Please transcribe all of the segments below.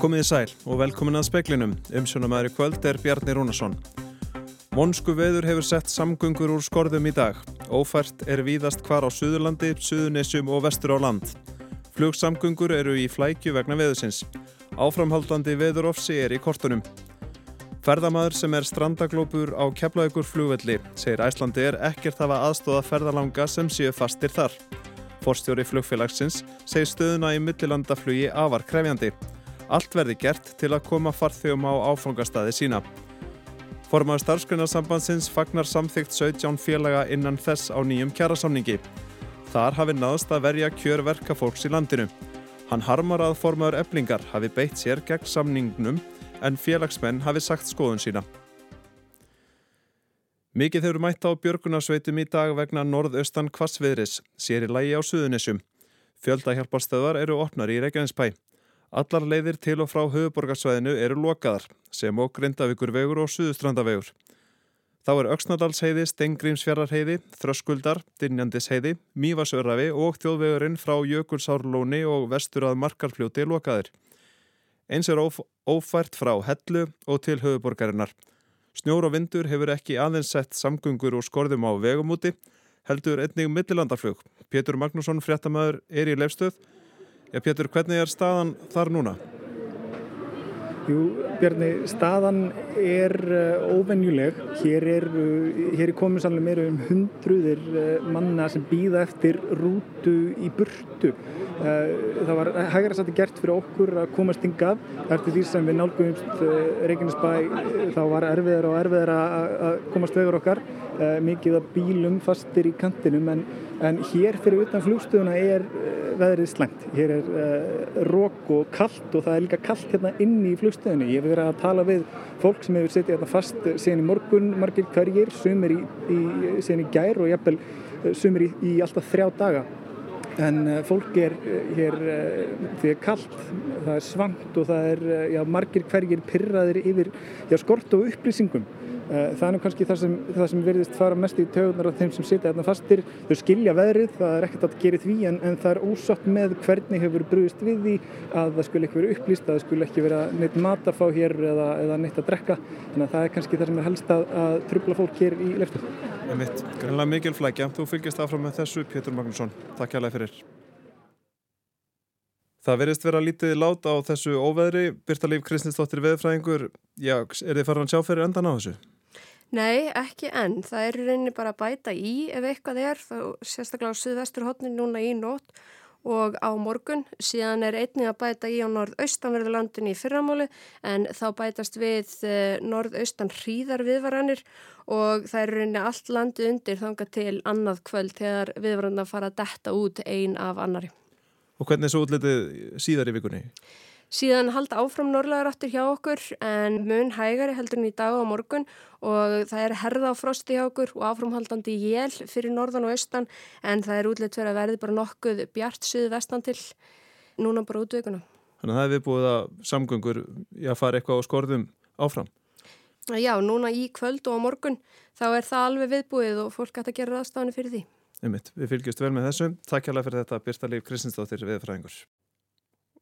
Komiði sæl og velkomin að speklinum. Umsjónamæri kvöld er Bjarni Rúnarsson. Monsku veður hefur sett samgöngur úr skorðum í dag. Ófært er víðast hvar á Suðurlandi, Suðunessjum og vestur á land. Flugsamgöngur eru í flækju vegna veðusins. Áframhaldandi veðurofsi er í kortunum. Ferðamaður sem er strandaglópur á keflaugur flugvelli segir Æslandi er ekkert hafa aðstóða ferðalanga sem séu fastir þar. Forstjóri flugfélagsins segir stöðuna í millilandaflugi afar krefjandi. Allt verði gert til að koma farþjóum á áfangastæði sína. Formaður starfsgrunarsambandsins fagnar samþygt 17 félaga innan þess á nýjum kjærasamningi. Þar hafi náðst að verja kjörverka fólks í landinu. Hann harmar að formaður eblingar hafi beitt sér gegn samningnum en félagsmenn hafi sagt skoðun sína. Mikið hefur mætt á björgunarsveitum í dag vegna norðaustan kvassviðris, sér í lægi á Suðunissum. Fjöldahjálparstöðar eru opnar í Reykjanesbæ. Allar leiðir til og frá höfuborgarsvæðinu eru lokaðar, sem og Grindavíkurvegur og Suðustrandavegur. Þá er Öksnadalsheiði, Stengrímsfjarrarheiði, Þröskuldar, Dinjandisheiði, Mývasörafi og þjóðvegurinn frá Jökulsárlóni og vestur að Markarfljóti lokaðir. Eins er óf ófært frá Hellu og til höfuborgarinnar. Snjór og vindur hefur ekki aðeins sett samgöngur og skorðum á vegumúti, heldur einnig millilandaflug. Pétur Magnússon, fréttamaður, er í leifstöð Já, Pétur, hvernig er staðan þar núna? Jú, Bjarni, staðan er uh, óvenjuleg. Hér er, hér er sannlega meira um hundruðir uh, manna sem býða eftir rútu í burtu. Það var hægara satt gert fyrir okkur að komast hingað. Eftir því sem við nálgumst Reykjanesbæ þá var erfiðar og erfiðar að komast vegur okkar. Mikið af bílum fastir í kantinum en, en hér fyrir utan flugstöðuna er veðrið slæmt. Hér er rók og kallt og það er líka kallt hérna inn í flugstöðinu. Ég hef verið að tala við fólk sem hefur setið hérna fast sen í morgun, margir hverjir, sumir í, í, sen í gær og jafnvel uh, sumir í, í alltaf þrjá daga. En uh, fólk er hér því að kallt, það er svangt og það er já, margir hverjir pyrraðir yfir já, skort og upplýsingum. Eh, það er kannski það sem, það sem verðist fara mest í tögunar af þeim sem sitja hérna fastir. Þau skilja veðrið, það er ekkert að gera því en, en það er ósátt með hvernig hefur brúist við því að það skul ekki vera upplýst, að það skul ekki vera neitt mat að fá hér eða, eða neitt að drekka. Þannig að það er kannski það sem er helst að, að trubla fólk hér í leftu. Það er mitt, greinlega mikil flækja. Þú fylgist áfram með þessu, Pétur Magnússon. Takk fyrir. Það verðist vera lítið lát á þessu óveðri. Birta Líf Kristinsdóttir veðfræðingur, já, er þið farin að sjá fyrir endan á þessu? Nei, ekki enn. Það er rauninni bara að bæta í ef eitthvað er, þá sérstaklega á Suðvesturhóttinu núna í nótt og á morgun. Síðan er einnig að bæta í á norðaustanverðulandinu í fyrramáli en þá bætast við eh, norðaustan hríðar viðvaranir og það er rauninni allt landi undir þanga til annað kvöld þegar viðvaranna fara að detta út ein af annari. Og hvernig er svo útlitið síðar í vikunni? Síðan halda áfram norðlegar áttur hjá okkur en mun hægari heldur en í dag og morgun og það er herða á frosti hjá okkur og áframhaldandi jél fyrir norðan og austan en það er útlitt fyrir að verði bara nokkuð bjart suðu vestan til núna bara útveikuna. Þannig að það er viðbúið að samgöngur að fara eitthvað á skorðum áfram? Já, núna í kvöld og á morgun þá er það alveg viðbúið og fólk ætti að gera aðstafni fyrir því. Einmitt, við fylgjast vel með þessu. Takk hjá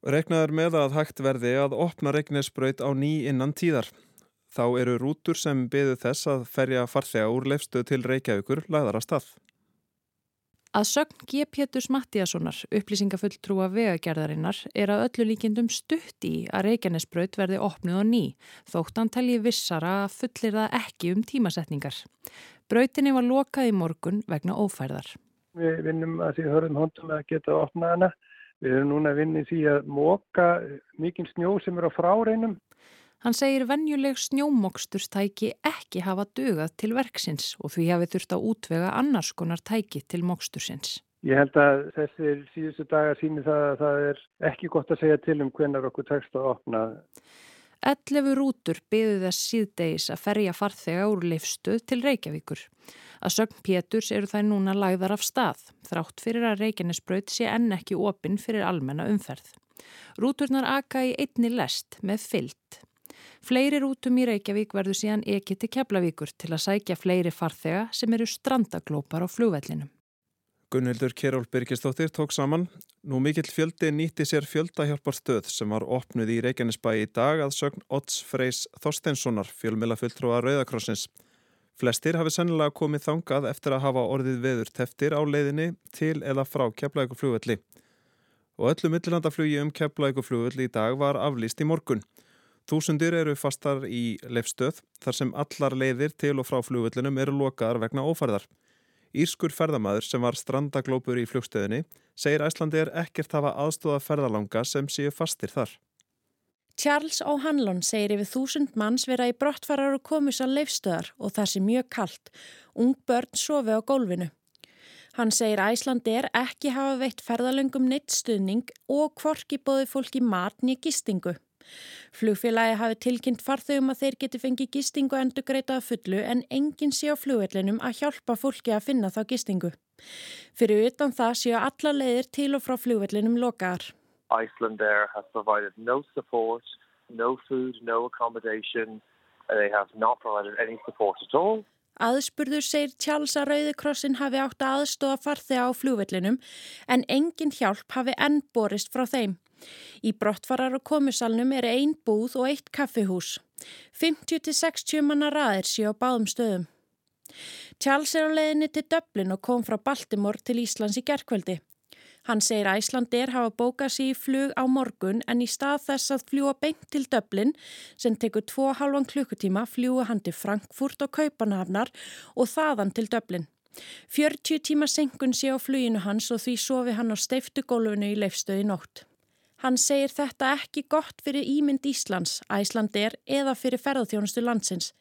Reknaður með að hægt verði að opna regnesbraut á ný innan tíðar. Þá eru rútur sem byðu þess að ferja farþega úr lefstöð til Reykjavíkur lagðar að stað. Að sögn G. Péturs Mattíassonar, upplýsingafulltrúa vegagerðarinnar, er að öllu líkjendum stutt í að Reykjanesbraut verði opnuð á ný, þótt hann telji vissara að fullir það ekki um tímasetningar. Brautinni var lokað í morgun vegna ófærðar. Við vinnum að því höfum hóndum að geta opnað hana Við erum núna að vinna í því að móka mikinn snjó sem er á fráreinum. Hann segir vennjuleg snjómokstustæki ekki hafa dugað til verksins og því hafi þurft að útvega annars konar tæki til mokstursins. Ég held að þessir síðustu dagar síni það að það er ekki gott að segja til um hvernig okkur tekst að opna. 11 rútur byðu þess síðdeis að ferja farþega úr leifstuð til Reykjavíkur. Að sögn Péturs eru þær núna lagðar af stað, þrátt fyrir að Reykjanesbraut sé enn ekki opinn fyrir almenna umferð. Rúturnar aka í einni lest með fyllt. Fleiri rútum í Reykjavík verður síðan ekki til Keflavíkur til að sækja fleiri farþega sem eru strandaglópar á flugvellinum. Gunnhildur Keról Birgistóttir tók saman. Nú mikill fjöldi nýtti sér fjöldahjálparstöð sem var opnuð í Reykjanesbæ í dag að sögn Odds Freys Þorsteinssonar fjölmila fulltrúa Rauðakrossins. Flestir hafi sennilega komið þangað eftir að hafa orðið veður teftir á leiðinni til eða frá Keflavíkuflugvelli. Og öllu millinandaflugi um Keflavíkuflugvelli í dag var aflýst í morgun. Þúsundir eru fastar í leifstöð þar sem allar leiðir til og frá flugvellinum eru lokaðar vegna ófærðar. Írskur ferðamaður sem var strandaglópur í flugstöðinni segir Æslandi er ekkert hafa aðstóða ferðalanga sem séu fastir þar. Charles O'Hanlon segir yfir þúsund manns vera í brottfarar og komus að leifstöðar og það sé mjög kallt. Ung börn sofi á gólfinu. Hann segir Æslandi er ekki hafa veitt ferðalöngum neitt stuðning og kvorki bóði fólki matn í gistingu. Flugfélagi hafi tilkynnt farþegum að þeir geti fengið gistingu endur greitað fullu en enginn sé á flugvellinum að hjálpa fólki að finna þá gistingu. Fyrir utan það séu alla leiðir til og frá flugvellinum lokaðar. Iceland Air has provided no support, no food, no accommodation. They have not provided any support at all. Aðspurður segir Charles að Rauðikrossin hafi átt aðstofa farþega á flugvellinum en engin hjálp hafi enn borist frá þeim. Í brottfarar og komusalnum er ein búð og eitt kaffihús. 50-60 manna raðir séu á báðum stöðum. Charles er á leiðinni til Dublin og kom frá Baltimore til Íslands í gerkveldi. Hann segir að Íslandir hafa bókað sér í flug á morgun en í stað þess að fljúa beint til Dublin sem tekur 2,5 klukkutíma fljúa hann til Frankfurt og Kaupanhafnar og þaðan til Dublin. 40 tíma senkun sé á fluginu hans og því sofi hann á steiftu gólfinu í leifstöði nótt. Hann segir þetta ekki gott fyrir ímynd Íslands, Æslandir eða fyrir ferðarþjónustu landsins.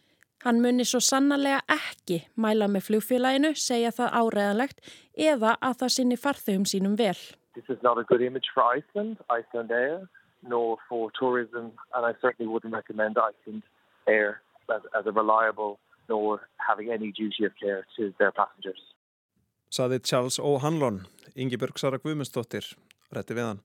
Hann munir svo sannarlega ekki mæla með flugfélaginu, segja það áreðanlegt eða að það sinni farþegum sínum vel. This is not a good image for Iceland, Iceland Air, nor for tourism and I certainly wouldn't recommend Iceland Air as, as a reliable nor having any duty of care to their passengers. Saði Charles O'Hanlon, Ingi Börgsara Guðmundsdóttir, rétti við hann.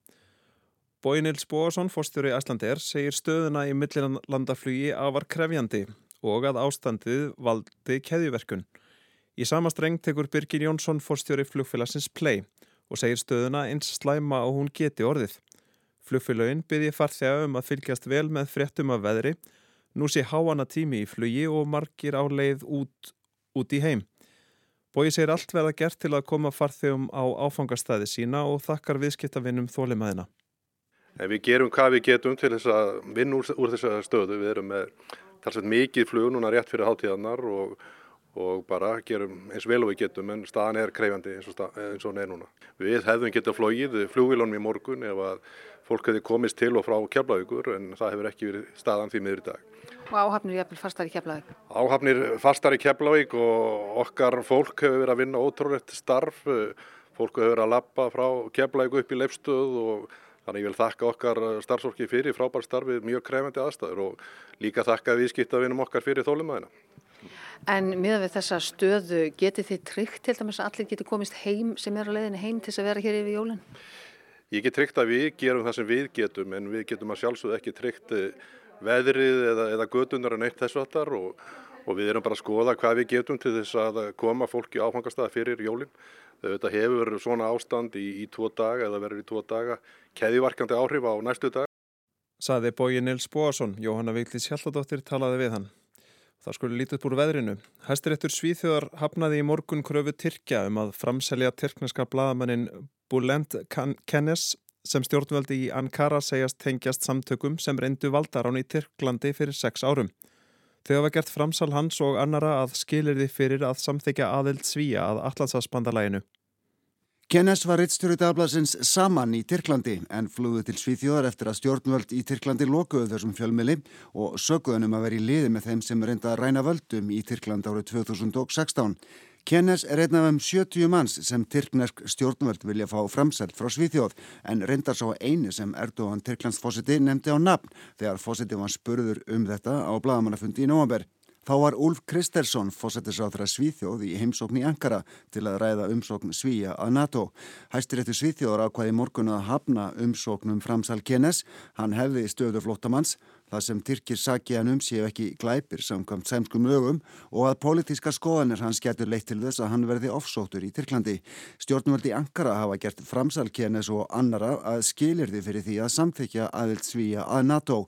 Bói Nils Bóasson, fórstjóri Æslandir, segir stöðuna í millilandaflugi afar krefjandi og að ástandið valdi keðjuverkun. Í sama streng tekur Birgir Jónsson fórstjóri flugfélagsins Play og segir stöðuna eins slæma og hún geti orðið. Flugfélagin byrji farþega um að fylgjast vel með fréttum af veðri, nú sé háana tími í flugi og margir á leið út, út í heim. Bói segir allt verða gert til að koma farþegum á áfangastæði sína og þakkar viðskiptavinnum þólimaðina. En við gerum hvað við getum til þess að vinna úr, úr þessa stöðu. Við erum með talsveit mikið flug núna rétt fyrir hátíðanar og, og bara gerum eins vel og við getum en staðan er kreifandi eins og, stað, eins og hún er núna. Við hefðum getað flogið flugvílunum í morgun ef að fólk hefði komist til og frá keflavíkur en það hefur ekki verið staðan því miður í dag. Og áhafnir jæfnvel fastar í keflavík? Áhafnir fastar í keflavík og okkar fólk hefur verið að vinna ótrúlegt starf. Fólk hefur verið að lappa frá keflavík upp í leifstöð og Þannig ég vil þakka okkar starfsfólki fyrir frábær starfið mjög krefendi aðstæður og líka þakka viðskiptavinum okkar fyrir þólumæðina. En miðan við þessa stöðu, geti þið tryggt til dæmis að allir geti komist heim sem er á leiðinu heim til þess að vera hér yfir jólinn? Ég get tryggt að við gerum það sem við getum en við getum að sjálfsögðu ekki tryggt eh, veðrið eða, eða gödunar en eitt þessu allar og, og við erum bara að skoða hvað við getum til þess að koma fólki áfangastæða fyrir jólinn. Þetta hefur svona ástand í, í tvo daga eða verður í tvo daga keðivarkandi áhrif á næstu dag. Saði bói Nils Bóasson, Jóhanna Viglis Hjalladóttir talaði við hann. Það skulle lítið búr veðrinu. Hæstiréttur Svíþjóðar hafnaði í morgun kröfu Tyrkja um að framselja tyrkneska bladamannin Bulent Kennes sem stjórnveldi í Ankara segjast tengjast samtökum sem reyndu valdarán í Tyrklandi fyrir sex árum. Þau hafa gert framsal hans og annara að skilir því fyrir að samþykja aðild svíja að Allandsafsbandalæginu. Kennes var rittstjóri dagbladsins saman í Tyrklandi en flúði til Svíþjóðar eftir að stjórnvöld í Tyrklandi lokuðu þessum fjölmili og söguðunum að vera í liði með þeim sem reynda að ræna völdum í Tyrkland árið 2016. Kennes er einn af um 70 manns sem tyrknesk stjórnvöld vilja fá framselt frá Svíþjóð en reyndar svo eini sem Erdogan Tyrklands fósiti nefndi á nafn þegar fósiti var spurður um þetta á bladamannafundi í nógambur. Þá var Úlf Kristersson fósettisáþra Svíþjóð í heimsókn í Ankara til að ræða umsókn Svíja að NATO. Hæstiréttu Svíþjóður ákvaði morgun að hafna umsóknum framsal Kennes. Hann hefði stöðu flottamanns. Það sem Tyrkir saki hann um séu ekki glæpir samkvæmt sæmskum lögum og að pólitíska skoðanir hans getur leitt til þess að hann verði offsóttur í Tyrklandi. Stjórnvöldi Ankara hafa gert framsalkenes og annara að skilirði fyrir því að samþykja aðild svíja að NATO.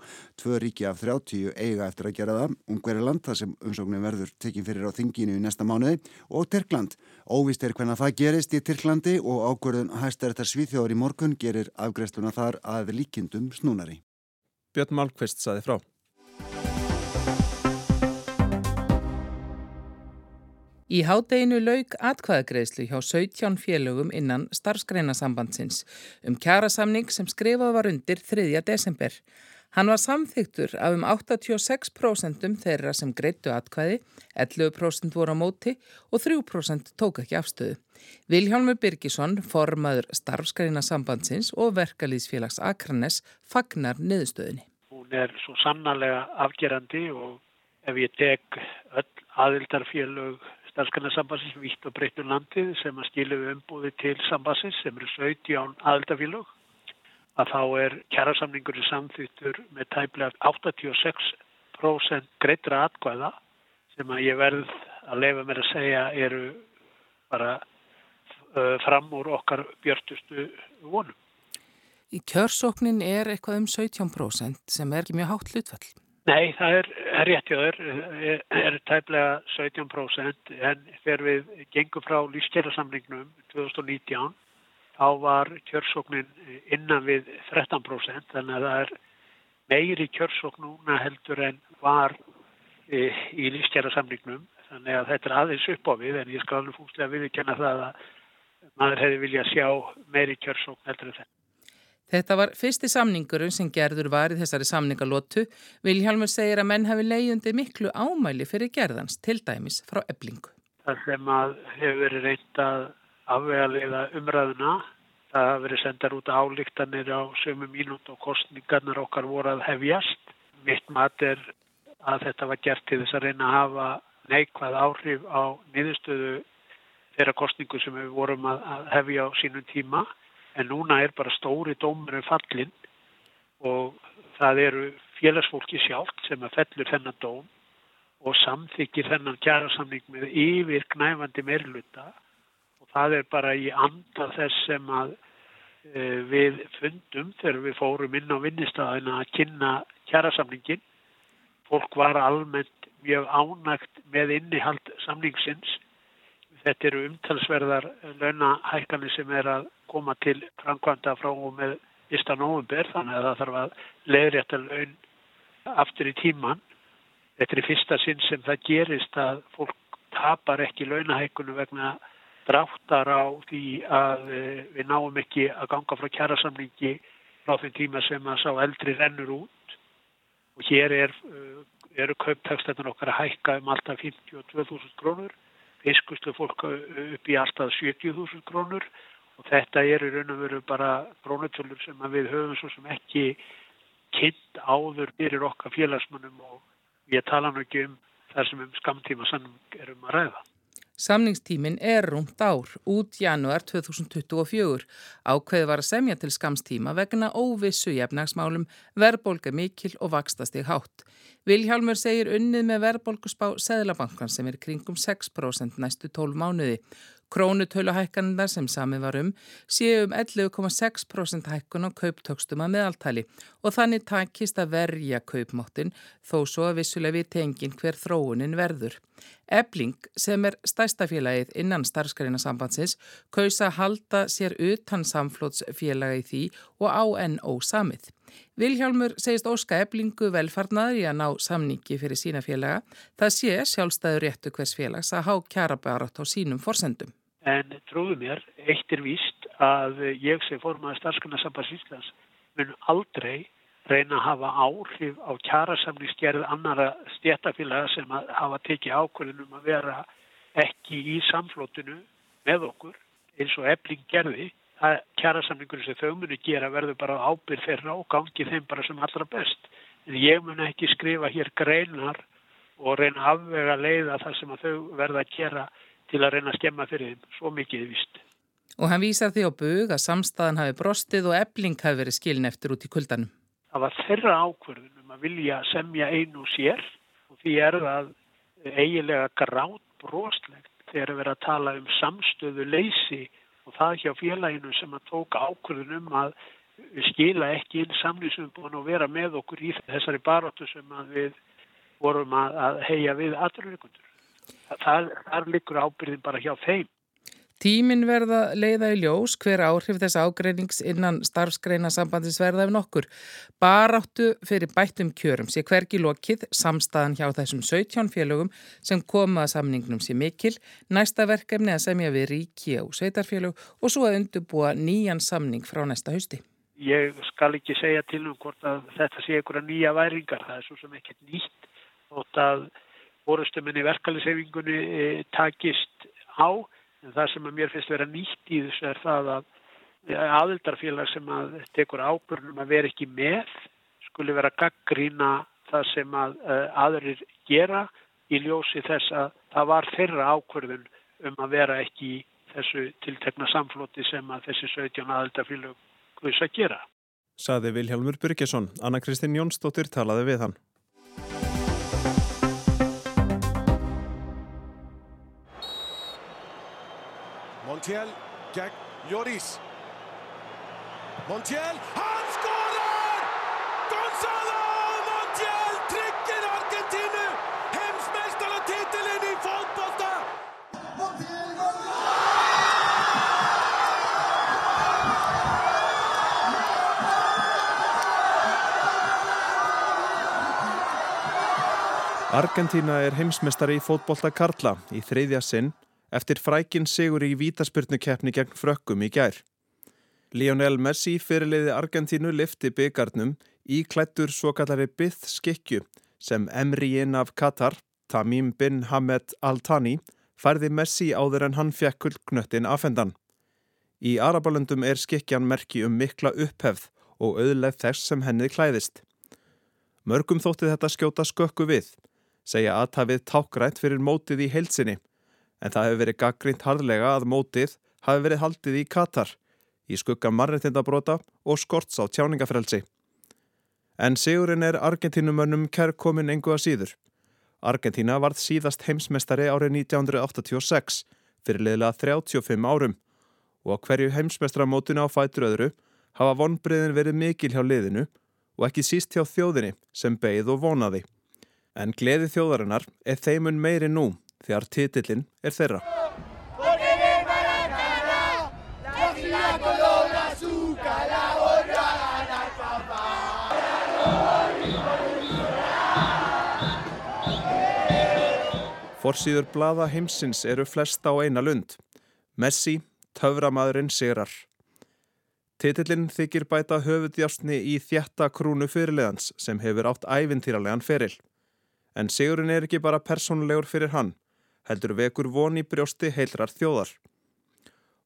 Tvö ríki af 30 eiga eftir að gera það, Ungveriland þar sem umsóknin verður tekin fyrir á þinginu í næsta mánuði og Tyrkland. Óvist er hvernig það gerist í Tyrklandi og ákverðun hæstæriðar Svíþjóður í morgun gerir afgreifsluna þar að líkindum snúnari. Björn Malmqvist saði frá. Í hádeginu lauk atkvæðagreðslu hjá 17 félögum innan starfsgreinasambandsins um kjærasamning sem skrifað var undir 3. desember. Hann var samþyktur af um 86% þeirra sem greittu atkvæði, 11% voru á móti og 3% tók ekki afstöðu. Vilhjálmur Birgisson, formaður starfskarina sambandsins og verkalýsfélags Akranes, fagnar niðurstöðinni. Hún er svo sannarlega afgerandi og ef ég tek öll aðildarfélög starfskarina sambandsins vitt og breyttur landið sem að skilu umbúði til sambandsins sem eru 17 aðildarfélög að þá er kjærasamningurinn samþýttur með tæmlega 86% greitra atkvæða sem að ég verð að leifa mér að segja eru bara fram úr okkar björtustu vonum. Í kjörsóknin er eitthvað um 17% sem er ekki mjög hátt hlutfall. Nei, það er, er réttjóður, er, er tæmlega 17% en þegar við gengum frá lífskjærasamningnum 2019 þá var kjörsóknin innan við 13% þannig að það er meiri kjörsókn núna heldur en var e, í lífstjæra samningnum þannig að þetta er aðeins upp á við en ég skal alveg fúslega viðkjanna það að maður hefði viljað sjá meiri kjörsókn heldur en þetta. Þetta var fyrsti samningurum sem gerður var í þessari samningalótu. Vilhjálmur segir að menn hafi leiðundi miklu ámæli fyrir gerðans, til dæmis frá eblingu. Það sem að hefur verið reynd að afvegaliða umræðuna. Það hafa verið sendar út álíktanir á sömu mínút og kostningarnar okkar voru að hefjast. Mitt mat er að þetta var gert til þess að reyna að hafa neikvæð áhrif á niðurstöðu þeirra kostningu sem við vorum að hefja á sínum tíma. En núna er bara stóri dómur um fallin og það eru félagsfólki sjálft sem að fellur þennan dóm og samþykir þennan kjærasamning með yfir knæfandi meirluta það er bara í anda þess sem að e, við fundum þegar við fórum inn á vinnistæðina að kynna kjærasamningin. Fólk var almennt mjög ánægt með innihald samningsins. Þetta eru umtalsverðar launahækkanir sem er að koma til framkvæmda frá og með fyrsta nógumber þannig að það þarf að leiðrétta laun aftur í tíman. Þetta er fyrsta sinn sem það gerist að fólk tapar ekki launahækkunum vegna dráttar á því að eh, við náum ekki að ganga frá kjærasamningi frá því tíma sem að sá eldri rennur út. Og hér er, eh, eru kauptækstættan okkar að hækka um alltaf 52.000 krónur, fiskustu fólk upp í alltaf 70.000 krónur. Og þetta er í raun og veru bara krónutölur sem við höfum svo sem ekki kynnt áður fyrir okkar félagsmannum og við tala nú ekki um þar sem um skamtíma sannum erum að ræða. Samningstímin er rúmt ár, út januar 2024. Ákveði var að semja til skamstíma vegna óvissu jefnagsmálum, verðbólka mikil og vakstastig hátt. Vilhjálmur segir unnið með verðbólkusspá Seðlabankan sem er kringum 6% næstu 12 mánuði. Krónutöluhækkanindar sem sami var um séu um 11,6% hækkun á kauptökstum að meðaltali og þannig takist að verja kaupmáttin þó svo að vissuleg við tengin hver þróunin verður. Ebling sem er stærstafélagið innan starfskarina sambandsins kausa halda sér utan samflótsfélagi því og á enn ósamið. Vilhjálmur segist óska eblingu velfarnaður í að ná samningi fyrir sína félaga. Það sé sjálfstæður réttu hvers félags að há kjara barat á sínum forsendum. En trúðu mér, eitt er víst að ég sem formaði starfskunarsambands Íslands mun aldrei reyna að hafa áhrif á kjærasamningsgerð annara stjættafélaga sem að hafa tekið ákvörðunum að vera ekki í samflótinu með okkur eins og ebling gerði. Það kjærasamningur sem þau muni gera verður bara ábyrð þeirra og gangi þeim bara sem allra best. En ég mun ekki skrifa hér greinar og reyna afvega leiða það sem að þau verða að gera til að reyna að skemma fyrir þeim. Svo mikið vist. Og hann vísar því á bug að samstæðan hafi brostið og ebling hafi verið skilin eftir út í kuldanum. Það var þeirra ákverðunum að vilja semja einu sér og því er það eiginlega grátt broslegt þegar við erum að tala um samstöðu leysi og það hjá félaginu sem að tóka ákvörðun um að skila ekki inn samlýsumbúin og vera með okkur í þessari baróttu sem við vorum að, að heia við aðrurreikundur. Það, það liggur ábyrðin bara hjá þeim. Tímin verða leiða í ljós hver áhrif þess ágreinings innan starfsgreina sambandis verða ef nokkur. Baráttu fyrir bættum kjörum sé hvergi lokið samstæðan hjá þessum 17 félögum sem komaða samningnum sé mikil, næsta verkefni að semja við ríki og sveitarfélög og svo að undurbúa nýjan samning frá næsta hausti. Ég skal ekki segja til um hvort að þetta sé einhverja nýja væringar, það er svo sem ekkert nýtt þótt að borustuminni verkalisefingunni e, takist á en það sem að mér finnst vera nýtt í þessu er það að aðildarfélag sem að tekur ábyrnum að vera ekki með skuli vera gaggrína það sem að aðrir gera í ljósi þess að það var þeirra ákvörðun um að vera ekki í þessu tiltekna samflóti sem að þessi 17 aðildarfélag hvers að gera. Saði Vilhelmur Byrkesson. Anna Kristín Jónsdóttir talaði við hann. Montiel gegn Lloris. Montiel, hann skorar! Gonzalo Montiel tryggir Argentínu heimsmeistaratitilinn í fótbolta! Argentína er heimsmeistari í fótbolta Karla í þriðja sinn eftir frækin sigur í vítaspyrnukeppni gegn frökkum í gær. Lionel Messi fyrirliði Argentínu lifti byggarnum í klættur svo kallari byth skikju sem emriinn af Katar, Tamim bin Hamed Al-Thani, færði Messi áður en hann fekk kullknöttin afhendan. Í Arabalöndum er skikjan merki um mikla upphefð og auðleif þess sem hennið klæðist. Mörgum þótti þetta skjóta skökku við segja aðtafið tákrænt fyrir mótið í heilsinni en það hefur verið gaggrínt harðlega að mótið hafi verið haldið í Katar í skugga marnitindabróta og skorts á tjáningafrelsi. En sigurinn er Argentínumönnum kærkomin engu að síður. Argentína varð síðast heimsmestari árið 1986 fyrir liðlega 35 árum og á hverju heimsmestramótinu á fætur öðru hafa vonbriðin verið mikil hjá liðinu og ekki síst hjá þjóðinni sem beigð og vonaði. En gleði þjóðarinnar er þeimun meiri nú þegar titillin er þeirra. Forsýður blada heimsins eru flesta á eina lund. Messi, töframadurinn sigrar. Titillin þykir bæta höfudjásni í þjætta krúnu fyrirleðans sem hefur átt ævintýralegan feril. En sigurinn er ekki bara persónulegur fyrir hann, heldur vekur von í brjósti heilrar þjóðar.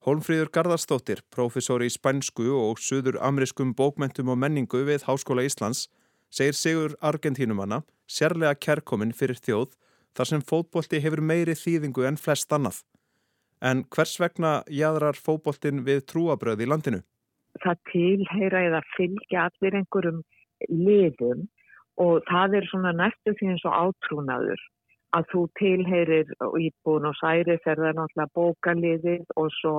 Hólmfríður Garðarstóttir, profesor í spænsku og suður amriskum bókmentum og menningu við Háskóla Íslands, segir sigur Argentínumanna sérlega kærkomin fyrir þjóð þar sem fótbolti hefur meiri þýðingu en flest annað. En hvers vegna jæðrar fótboltin við trúabröð í landinu? Það tilheyra eða fylgja allir einhverjum liðum og það er svona næstu því eins og átrúnaður að þú tilheyrir í Bónus Æris er það náttúrulega bókaliðið og svo,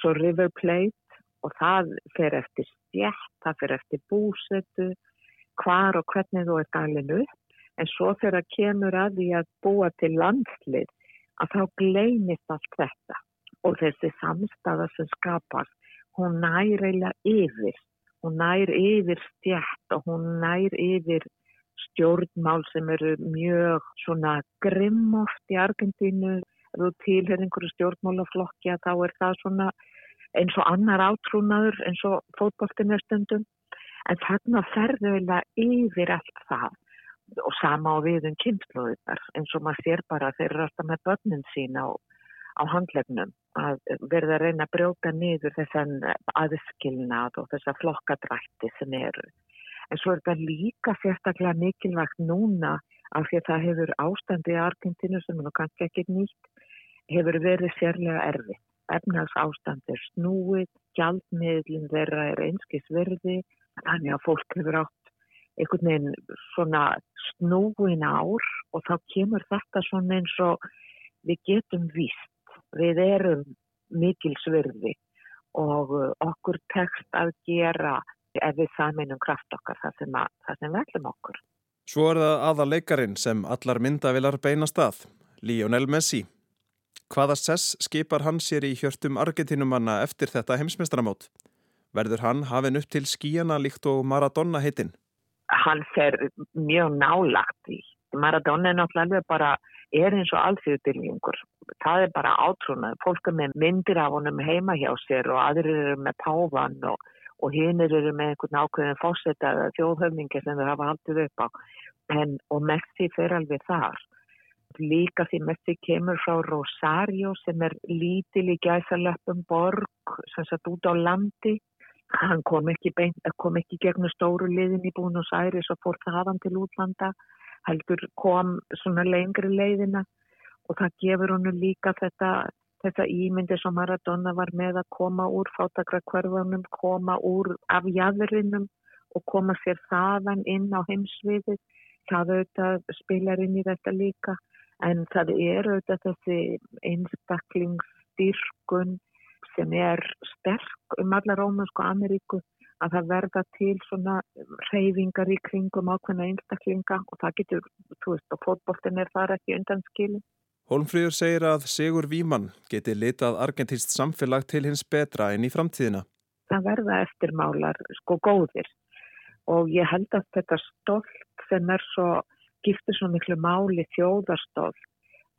svo River Plate og það fer eftir stjætt, það fer eftir búsetu, hvar og hvernig þú ert alveg upp. En svo þegar kemur að því að búa til landslið að þá gleynist allt þetta. Og þessi samstafa sem skapast, hún nær eiginlega yfir, hún nær yfir stjætt og hún nær yfir stjórnmál sem eru mjög svona grimm oft í Argentínu, ef þú tilher einhverju stjórnmálaflokki að þá er það svona eins og annar átrúnaður eins og fótbóltinn er stundum. En þarna ferðu eiginlega yfir allt það. Og sama á við um kynnslóðunar eins og maður sér bara að þeir eru alltaf með börnin sín á, á handlegnum að verða að reyna að brjóta niður þessan aðskilnað og þessa flokkadrætti sem eru. En svo er þetta líka sérstaklega mikilvægt núna af því að það hefur ástandi í Argentinu sem er nú kannski ekki nýtt, hefur verið sérlega erfið. Efnags ástand er snúið, gjaldmiðlinn þeirra er einskis verði, þannig að fólk hefur átt einhvern veginn svona snúin ár og þá kemur þetta svona eins og við getum víst. Við erum mikil svirði og okkur tekst að gera ef við saminum kraft okkar það sem, að, það sem velum okkur. Svo er það aða leikarin sem allar myndavilar beinast að, Lionel Messi. Hvaða sess skipar hann sér í hjörtum Argentinumanna eftir þetta heimsmestramót? Verður hann hafinn upp til skíjana líkt og Maradona heitinn? Hann fer mjög nálagt í. Maradona er náttúrulega bara er eins og alþjóðbyrjingur. Það er bara átrúnað. Fólk er með myndir af honum heima hjá sér og aðrir eru með pávan og, og hinnir eru með einhvern ákveðin fósetta þjóðhöfningi sem þau hafa haldið upp á. En, og Messi fer alveg þar. Líka því Messi kemur frá Rosario sem er lítil í gæsalöpum borg sem satt út á landi. Hann kom ekki, bein, kom ekki gegnum stóru liðin í Búnus Æris og fór þaðan til útlanda heldur kom svona lengri leiðina og það gefur honu líka þetta, þetta ímyndi sem Maradona var með að koma úr fátakrakverfunum, koma úr af jæðurinnum og koma sér þaðan inn á heimsviði. Það auðvitað spilar inn í þetta líka en það er auðvitað þessi einstaklingsstyrkun sem er sterk um alla Rómansku Ameríku að það verða til svona reyfingar í kringum ákveðna einstaklinga og það getur, þú veist, og fótboltin er þar ekki undan skilin. Holmfríður segir að Sigur Víman geti litað argentíst samfélag til hins betra inn í framtíðina. Það verða eftirmálar sko góðir og ég held að þetta stolt sem er svo, giftir svo miklu máli þjóðarstolt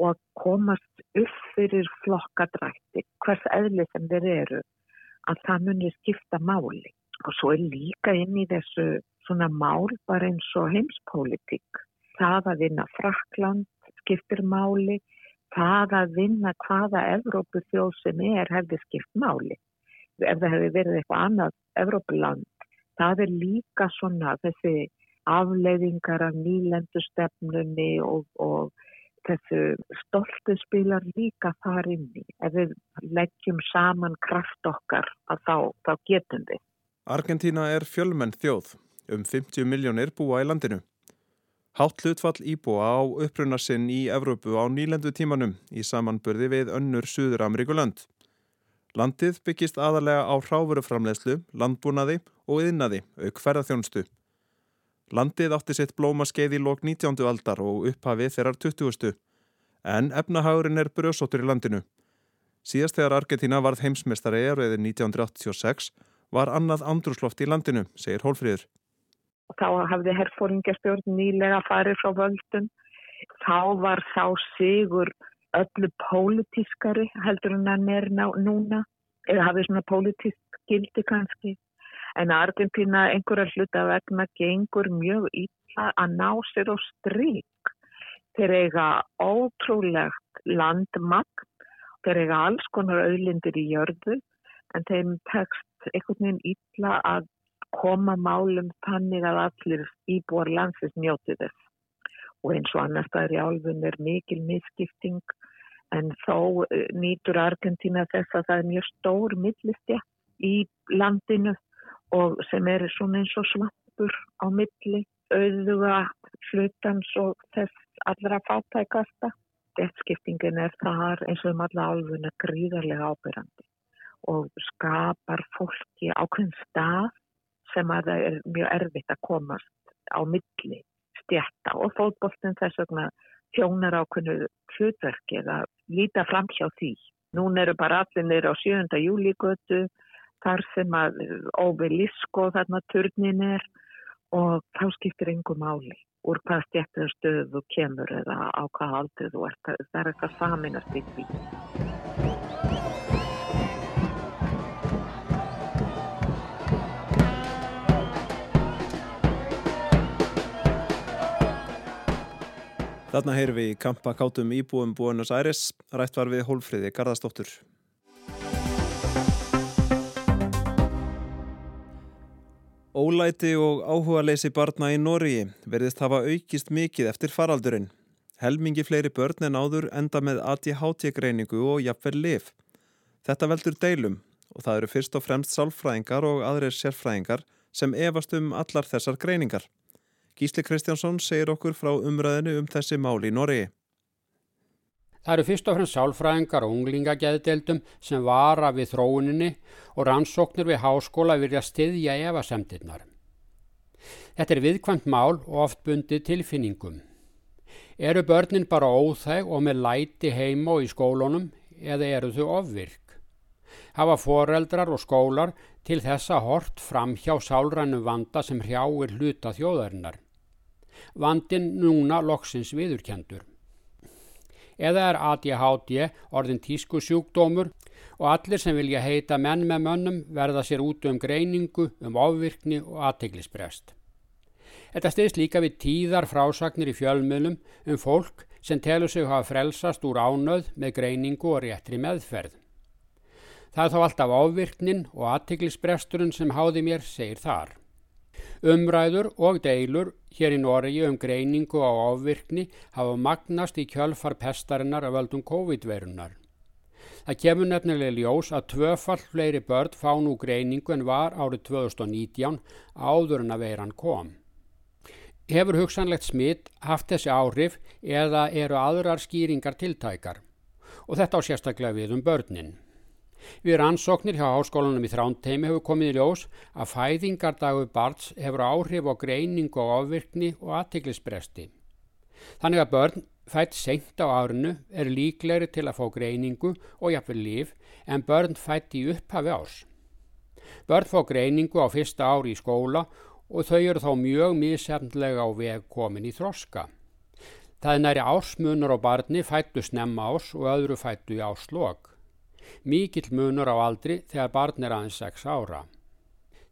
og að komast upp fyrir flokkadrætti, hvers eðli sem þeir eru, að það munir skipta máli og svo er líka inn í þessu svona mál bara eins og heimspólitík. Það að vinna Frakland skiptir máli, að vinna hvaða Evrópu þjóð sem er hefði skipt máli. Ef það hefði verið eitthvað annað Evrópuland, það er líka svona þessi afleiðingar af nýlendustefnunni og, og þessu stoltu spilar líka þar inni. Ef við leggjum saman kraft okkar að þá, þá getum við. Argentína er fjölmenn þjóð, um 50 miljónir búa í landinu. Hátt hlutfall íbúa á upprunarsinn í Evrópu á nýlendu tímanum í samanburði við önnur Suður-Ameríkulönd. Landið byggist aðalega á hráfuruframlegslu, landbúnaði og yðnaði, auk ferðarþjónustu. Landið átti sitt blómaskeið í lók 19. aldar og upphafi þeirrar 20. En efnahagurinn er brjósóttur í landinu. Síðast þegar Argentína varð heimsmestari eröðið 1986 var annað andrúsloft í landinu, segir Hólfríður. Þá hafði herfóringastjórn nýlega farið frá völdum. Þá var þá sigur öllu pólitískari heldur en hann er núna. Eða hafið svona pólitísk gildi kannski. En Argentina einhverja hluta vegna gengur mjög ítla að ná sér á stryk. Þeir eiga ótrúlegt landmagn. Þeir eiga alls konar auðlindir í jörðu en þeim tekst einhvern veginn illa að koma málum þannig að allir íbúar landsins njóti þess. Og eins og annars það er í álfun er mikil misskipting en þó eh, nýtur Argentina þess að það er mjög stór millistja í landinu og sem er svona eins og svampur á milli, auðuga hlutans og þess allra fátækasta. Dettskiptingin er þar eins og um alla álfuna gríðarlega ábyrrandi og skapar fólki ákveðin stað sem að það er mjög erfitt að komast á milli stjætta og fótbóltinn þess vegna þjónar ákveðinu hlutverki eða líta fram hjá því. Nún eru bara allir nýra á 7. júlígötu þar sem að óvelisko þarna turnin er og þá skiptir einhver máli úr hvað stjættur stöðu kemur eða á hvað aldrei þú ert. Það er eitthvað saminast í því. Þarna heyrum við í kampakátum íbúum Buenos Aires, rætt var við Hólfríði Garðastóttur. Ólæti og áhuga leysi barna í Nóriði verðist hafa aukist mikið eftir faraldurinn. Helmingi fleiri börn en áður enda með ADHT-greiningu og jafnverð lif. Þetta veldur deilum og það eru fyrst og fremst sálfræðingar og aðrir sérfræðingar sem efast um allar þessar greiningar. Gísli Kristjánsson segir okkur frá umræðinu um þessi mál í Noregi. Það eru fyrst og fremst sálfræðingar og unglingageðdeldum sem vara við þróuninni og rannsóknir við háskóla virja stiðja evasemtirnar. Þetta er viðkvæmt mál og oft bundið tilfinningum. Eru börnin bara óþæg og með læti heima og í skólunum eða eru þau ofvirk? Hafa foreldrar og skólar til þessa hort fram hjá sálrænum vanda sem hrjáir hluta þjóðarinnar. Vandin núna loksins viðurkendur eða er ADHD orðin tísku sjúkdómur og allir sem vilja heita menn með mönnum verða sér út um greiningu, um ofvirkni og aðteglisbrest. Þetta stiðst líka við tíðar frásagnir í fjölmiðlum um fólk sem telur sig hafa frelsast úr ánöð með greiningu og réttri meðferð. Það er þá alltaf ofvirknin og aðteglisbresturinn sem háði mér, segir þar. Umræður og deilur hér í Noregi um greiningu á ofvirkni hafa magnast í kjölfar pestarinnar af völdum COVID-verunar. Það kemur nefnilega ljós að tvöfall fleiri börn fá nú greiningu en var árið 2019 áður en að veiran kom. Hefur hugsanlegt smitt haft þessi áhrif eða eru aðrar skýringar tiltækar og þetta á sérstaklega við um börnin. Við rannsóknir hjá háskólanum í þrántheimi hefur komið í ljós að fæðingardagu barns hefur áhrif á greiningu á ofvirkni og aðtiklisbresti. Þannig að börn fætt senkt á árinu er líklegri til að fá greiningu og jafnveg líf en börn fætt í upphafi ás. Börn fá greiningu á fyrsta ári í skóla og þau eru þá mjög mísefnlega á veg komin í þroska. Það er næri ásmunur á barni fættu snemma ás og öðru fættu í áslokk mikill munur á aldri þegar barn er aðeins 6 ára.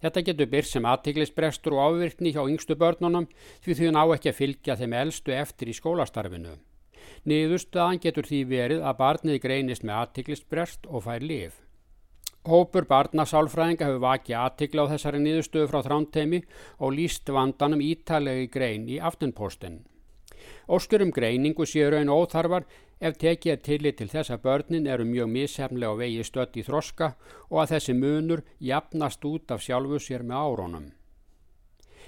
Þetta getur byrst sem aðtiklisbrestur og ávirkni hjá yngstu börnunum því þau ná ekki að fylgja þeim eldstu eftir í skólastarfinu. Niðurstaðan getur því verið að barnið greinist með aðtiklisbrest og fær lif. Hópur barnasálfræðinga hefur vakið aðtikla á þessari niðurstöðu frá þrántemi og líst vandanum ítalegi grein í aftunpostin. Óskur um greiningu séu raun óþarfar ef tekið er tillit til þess að börnin eru mjög missefnilega á vegi stött í þroska og að þessi munur jafnast út af sjálfu sér með árónum.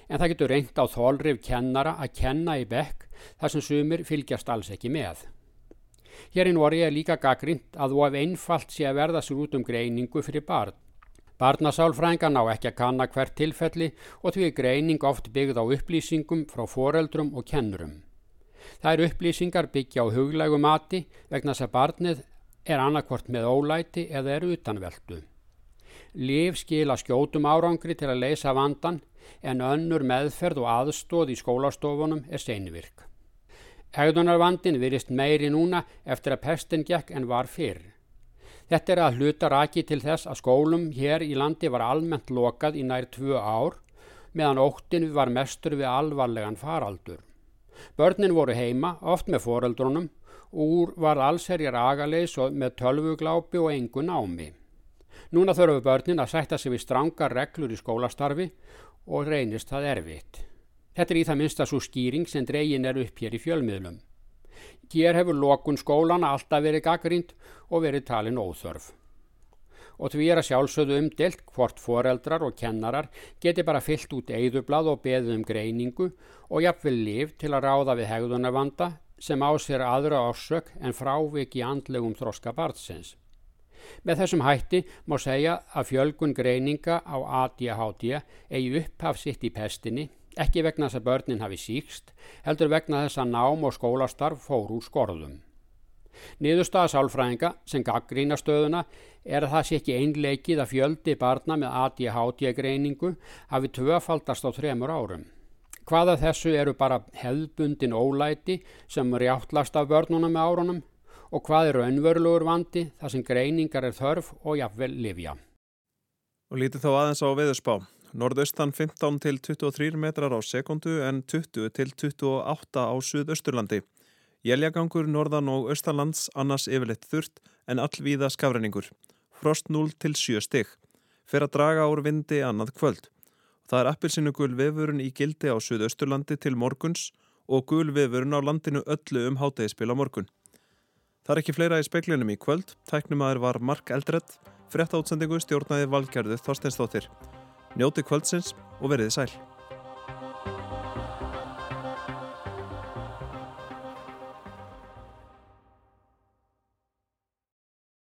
En það getur reynt á þólrif kennara að kenna í bekk þar sem sumir fylgjast alls ekki með. Hér í Nóri er líka gaggrind að þú af einfalt sé að verða sér út um greiningu fyrir barn. Barnasálfrænga ná ekki að kanna hvert tilfelli og því er greining oft byggð á upplýsingum frá foreldrum og kennurum. Eru upplýsingar byggja á huglægu mati vegna þess að barnið er annarkvort með ólæti eða er utanveldu. Líf skila skjótum árangri til að leysa vandan en önnur meðferð og aðstóð í skólastofunum er seinvirk. Hegðunarvandin virist meiri núna eftir að pestin gekk en var fyrr. Þetta er að hluta raki til þess að skólum hér í landi var almennt lokað í nær tvö ár meðan óttin var mestur við alvarlegan faraldur. Börnin voru heima, oft með foreldrunum, úr var allserjar agaleis og með tölvuglápi og engu námi. Núna þurfu börnin að sætta sig við strangar reglur í skólastarfi og reynist það erfitt. Þetta er í það minsta svo skýring sem dregin er upp hér í fjölmiðlum. Hér hefur lokun skólana alltaf verið gaggrínd og verið talin óþörf og því er að sjálfsögðu umdelt hvort foreldrar og kennarar geti bara fyllt út eigðublað og beðið um greiningu og jafnvel liv til að ráða við hegðunarvanda sem á sér aðra orsök en frávik í andlegum þroska barnsins. Með þessum hætti má segja að fjölgun greininga á ADHD eigi upphaf sitt í pestinni, ekki vegna þess að börnin hafi síkst, heldur vegna þess að nám og skólastarf fór úr skorðum. Niðurstaða sálfræðinga sem gaggrína stöðuna er að það sé ekki einleikið að fjöldi barna með ADHD greiningu hafi tvöfaldast á þremur árum. Hvaða þessu eru bara hefðbundin ólæti sem rjáttlast af börnunum með árunum og hvað eru önvörlugur vandi þar sem greiningar er þörf og jafnvel livja. Og lítið þá aðeins á veðurspá. Norðaustan 15 til 23 metrar á sekundu en 20 til 28 á Suðausturlandi. Jæljagangur norðan og austalands annars yfirleitt þurrt en allvíða skafræningur. Frost 0 til 7 stygg. Fer að draga úr vindi annað kvöld. Það er appilsinu gul vefurinn í gildi á Suðausturlandi til morguns og gul vefurinn á landinu öllu um hátægispil á morgun. Það er ekki fleira í speiklinum í kvöld. Tæknumæður var Mark Eldredd. Frett átsendingu stjórnaði valgerðu Þorsteinstóttir. Njóti kvöldsins og veriði sæl.